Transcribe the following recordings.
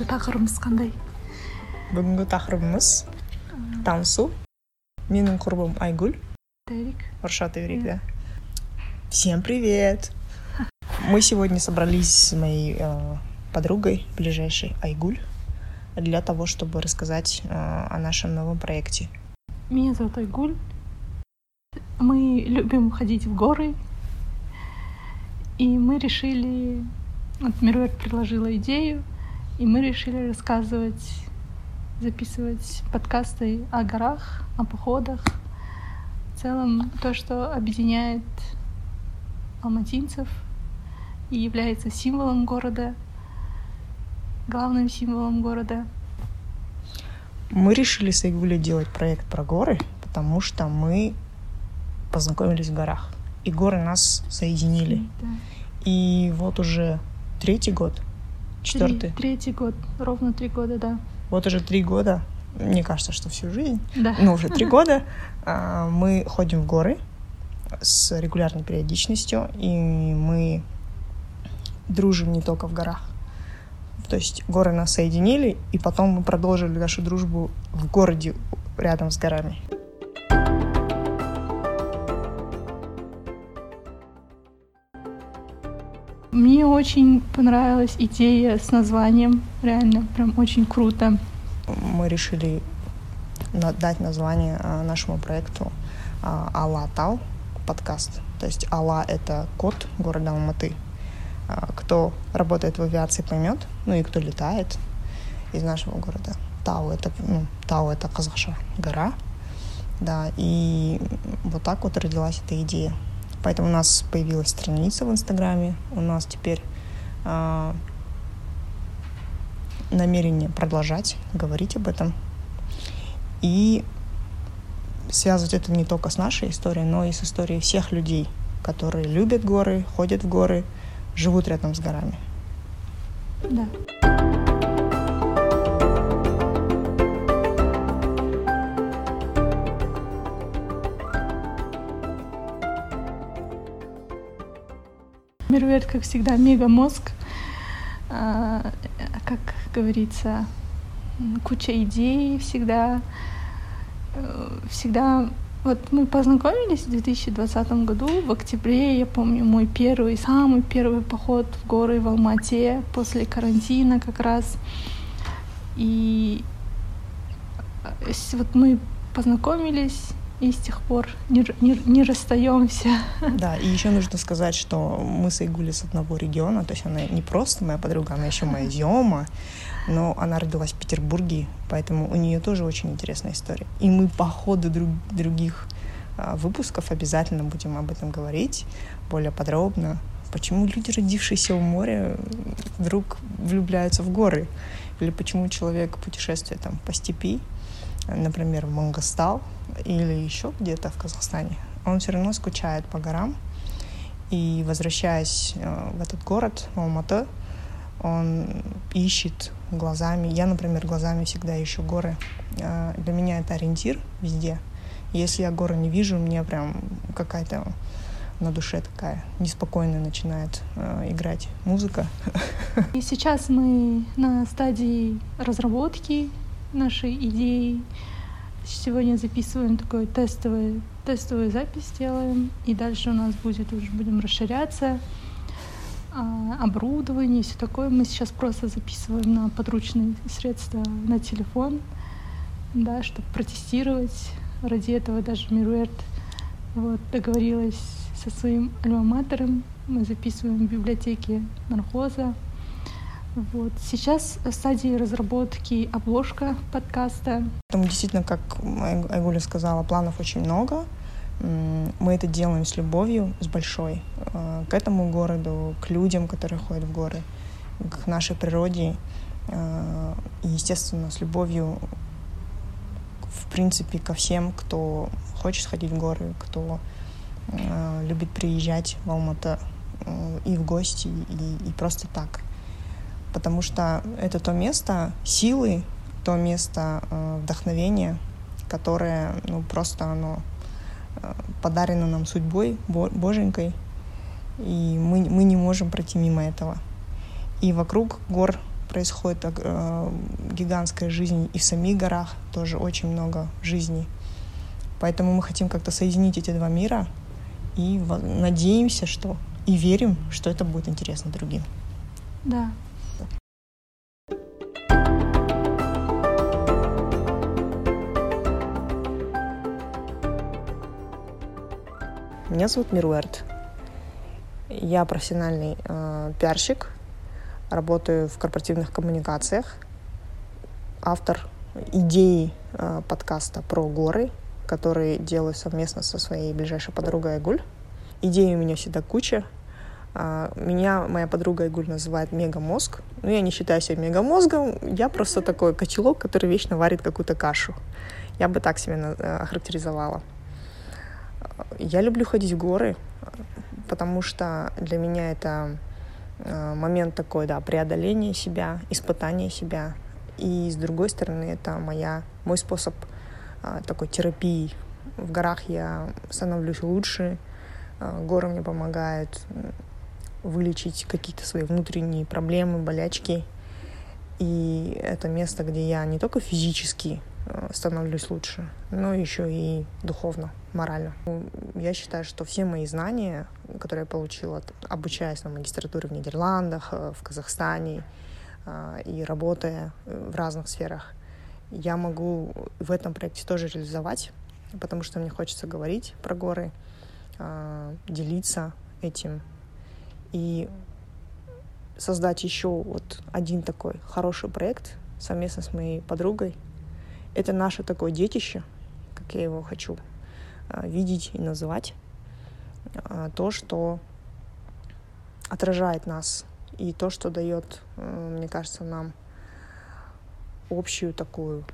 бүгінгі тақырыбымыз қандай бүгінгі тақырыбымыз танысу менің құрбым айгүл Терик. Рушат Иврик, да. Всем привет! Мы сегодня собрались с моей э, подругой ближайшей Айгуль для того, чтобы рассказать э, о нашем новом проекте. Меня зовут Айгуль. Мы любим ходить в горы. И мы решили... Вот Мирвер предложила идею, и мы решили рассказывать, записывать подкасты о горах, о походах. В целом, то, что объединяет алматинцев и является символом города, главным символом города. Мы решили с Айгулей делать проект про горы, потому что мы познакомились в горах. И горы нас соединили. Да. И вот уже третий год, четвертый. Три- третий год, ровно три года, да. Вот уже три года, мне кажется, что всю жизнь, Да. ну уже три года, а, мы ходим в горы с регулярной периодичностью, и мы дружим не только в горах. То есть горы нас соединили, и потом мы продолжили нашу дружбу в городе рядом с горами. Мне очень понравилась идея с названием, реально, прям очень круто. Мы решили дать название а, нашему проекту Алла подкаст. То есть Алла — это код города Алматы. А, Кто работает в авиации, поймет, ну и кто летает из нашего города. Тау — это, ну, Тау — это казахша, гора. Да, и вот так вот родилась эта идея. Поэтому у нас появилась страница в Инстаграме. У нас теперь а, намерение продолжать говорить об этом и связывать это не только с нашей историей, но и с историей всех людей, которые любят горы, ходят в горы, живут рядом с горами. Да. Мервет, как всегда, мега мозг. А, как говорится, куча идей всегда. Э, Всегда... Вот мы познакомились в 2020 году, в октябре, я помню, мой первый, самый первый поход в горы в Алмате после карантина как раз. И э, вот мы познакомились и с тех пор не, не, не расстаемся. Да, и еще нужно сказать, что мы с Игулей с одного региона, то есть она не просто моя подруга, она еще моя Зиома, но она родилась в Петербурге, поэтому у нее тоже очень интересная история. И мы по ходу друг- других а, выпусков обязательно будем об этом говорить более подробно. Почему люди, родившиеся у моря, вдруг влюбляются в горы? Или почему человек путешествует там по степи, например, в Мангостал или еще где-то в Казахстане, он все равно скучает по горам. И возвращаясь э, в этот город, в Алматы, он ищет глазами. Я, например, глазами всегда ищу горы. Э, Для меня это ориентир везде. Если я горы не вижу, мне прям какая-то на душе такая неспокойная начинает э, играть музыка. И сейчас мы на стадии разработки нашей идеи. Сегодня записываем такой тестовый, тестовую запись делаем, и дальше у нас будет уже будем расширяться. А, оборудование, все такое. Мы сейчас просто записываем на подручные средства на телефон, да, чтобы протестировать. Ради этого даже Мируэрт вот, договорилась со своим альма-матером. Мы записываем в библиотеке Нархоза. Вот. Сейчас в стадии разработки обложка подкаста. Поэтому действительно, как Ай- Айгуля сказала, планов очень много. Мы это делаем с любовью, с большой, э, к этому городу, к людям, которые ходят в горы, к нашей природе. э, И, естественно, с любовью, в принципе, ко всем, кто хочет сходить в горы, кто э, любит приезжать в Алматы и в гости, и, и просто так. Потому что это то место силы, то место э, вдохновения, которое, ну, просто оно э, подарено нам судьбой, Бо- Боженькой, и мы, мы не можем пройти мимо этого. И вокруг гор происходит э, гигантская жизнь и в самих горах тоже очень много жизни. Поэтому мы хотим как-то соединить эти два мира и надеемся, что и верим, что это будет интересно другим. Да. Меня зовут Мируэрт. Я профессиональный э, пиарщик, работаю в корпоративных коммуникациях, автор идеи э, подкаста про горы, который делаю совместно со своей ближайшей подругой Айгуль. Идей у меня всегда куча. Э, меня моя подруга Айгуль называет мегамозг. Но я не считаю себя мегамозгом, я просто такой котелок, который вечно варит какую-то кашу. Я бы так себя э, охарактеризовала. Я люблю ходить в горы, потому что для меня это э, момент такой, да, преодоления себя, испытания себя. И с другой стороны, это моя, мой способ э, такой терапии. В горах я становлюсь лучше, э, горы мне помогают вылечить какие-то свои внутренние проблемы, болячки. И это место, где я не только физически Э, становлюсь лучше, но еще и духовно, морально. Я считаю, что все мои знания, которые я получила, обучаясь на магистратуре в Нидерландах, э, в Казахстане э, и работая в разных сферах, я могу в этом проекте тоже реализовать, потому что мне хочется говорить про горы, делиться этим и создать еще вот один такой хороший проект совместно с моей подругой, это наше такое детище, как я его хочу а, видеть и называть. А, то, что отражает нас, и то, что дает, э, мне кажется, нам общую такую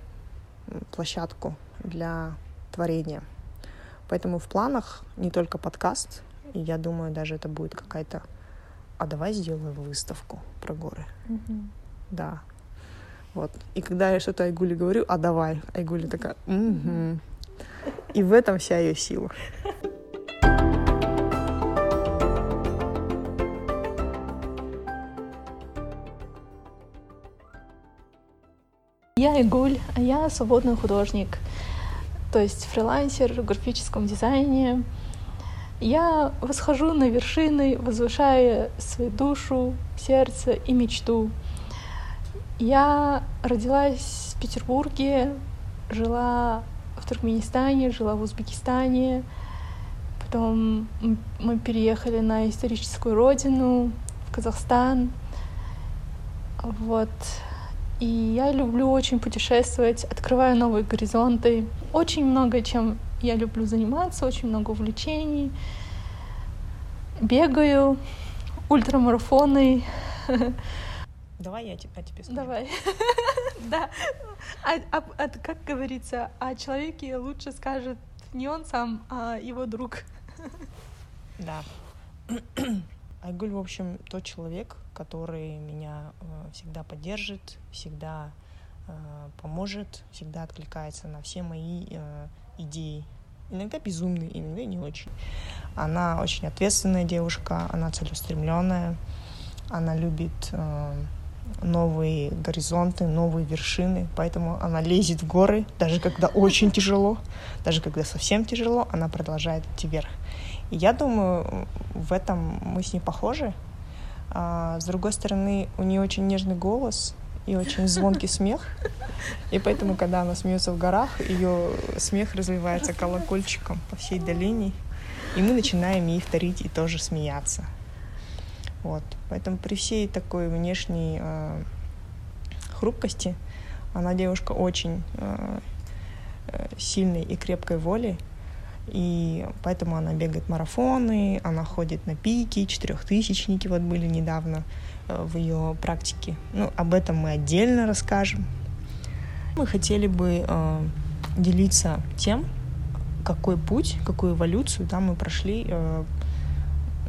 площадку для творения. Поэтому в планах не только подкаст, и я думаю, даже это будет какая-то... А давай сделаем выставку про горы. Mm-hmm. Да, вот. И когда я что-то Айгуле говорю, а давай, Айгуля такая, угу. И в этом вся ее сила. Я Айгуль, а я свободный художник, то есть фрилансер в графическом дизайне. Я восхожу на вершины, возвышая свою душу, сердце и мечту — я родилась в Петербурге, жила в Туркменистане, жила в Узбекистане. Потом мы переехали на историческую родину, в Казахстан. Вот. И я люблю очень путешествовать, открываю новые горизонты. Очень много чем я люблю заниматься, очень много увлечений. Бегаю, ультрамарафоны, Давай я тебе, тебе скажу. Давай. да. А, а, а, как говорится, о человеке лучше скажет не он сам, а его друг. да. Айгуль, в общем, тот человек, который меня э, всегда поддержит, всегда э, поможет, всегда откликается на все мои э, идеи. Иногда безумные, иногда не очень. Она очень ответственная девушка, она целеустремленная, она любит э, новые горизонты, новые вершины, поэтому она лезет в горы, даже когда очень тяжело, даже когда совсем тяжело, она продолжает идти вверх. И я думаю, в этом мы с ней похожи. А, с другой стороны, у нее очень нежный голос и очень звонкий смех, и поэтому, когда она смеется в горах, ее смех разливается колокольчиком по всей долине, и мы начинаем ей вторить и тоже смеяться. Вот. Поэтому при всей такой внешней э, хрупкости она девушка очень э, э, сильной и крепкой воли. И поэтому она бегает марафоны, она ходит на пики, четырехтысячники вот были недавно э, в ее практике. Ну, об этом мы отдельно расскажем. Мы хотели бы э, делиться тем, какой путь, какую эволюцию да, мы прошли э,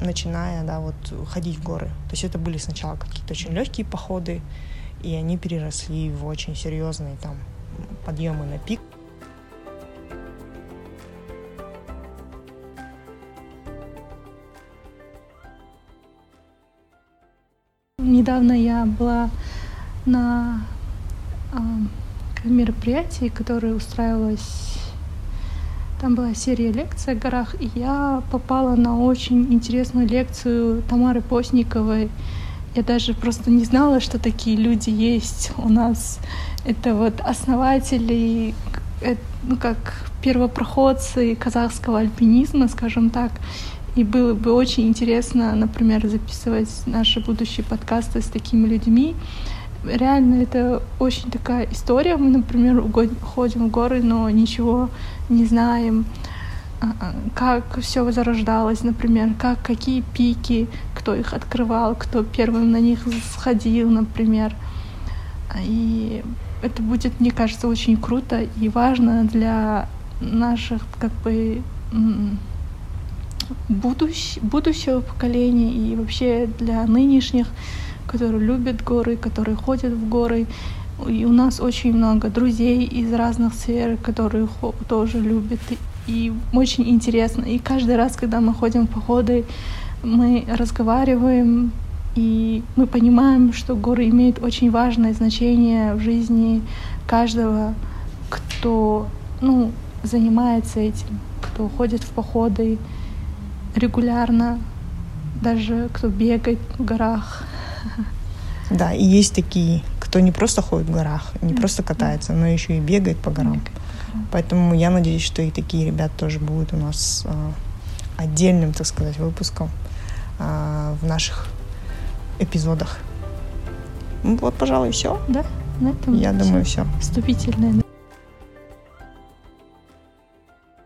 начиная, да, вот ходить в горы. То есть это были сначала какие-то очень легкие походы, и они переросли в очень серьезные там подъемы на пик. Недавно я была на э, мероприятии, которое устраивалось там была серия лекций о горах, и я попала на очень интересную лекцию Тамары Постниковой. Я даже просто не знала, что такие люди есть у нас. Это вот основатели, ну как первопроходцы казахского альпинизма, скажем так. И было бы очень интересно, например, записывать наши будущие подкасты с такими людьми. Реально, это очень такая история. Мы, например, ходим в горы, но ничего не знаем, а, а, как все возрождалось, например, как какие пики, кто их открывал, кто первым на них сходил, например. И это будет, мне кажется, очень круто и важно для наших как бы будущ, будущего поколения и вообще для нынешних, которые любят горы, которые ходят в горы. И у нас очень много друзей из разных сфер, которые тоже любят. И очень интересно. И каждый раз, когда мы ходим в походы, мы разговариваем, и мы понимаем, что горы имеют очень важное значение в жизни каждого, кто ну, занимается этим, кто ходит в походы регулярно, даже кто бегает в горах. Да, и есть такие, кто не просто ходит в горах, не просто катается, но еще и бегает по горам. Поэтому я надеюсь, что и такие ребята тоже будут у нас а, отдельным, так сказать, выпуском а, в наших эпизодах. Ну, вот, пожалуй, все. Да, на этом Я думаю, все. Вступительное.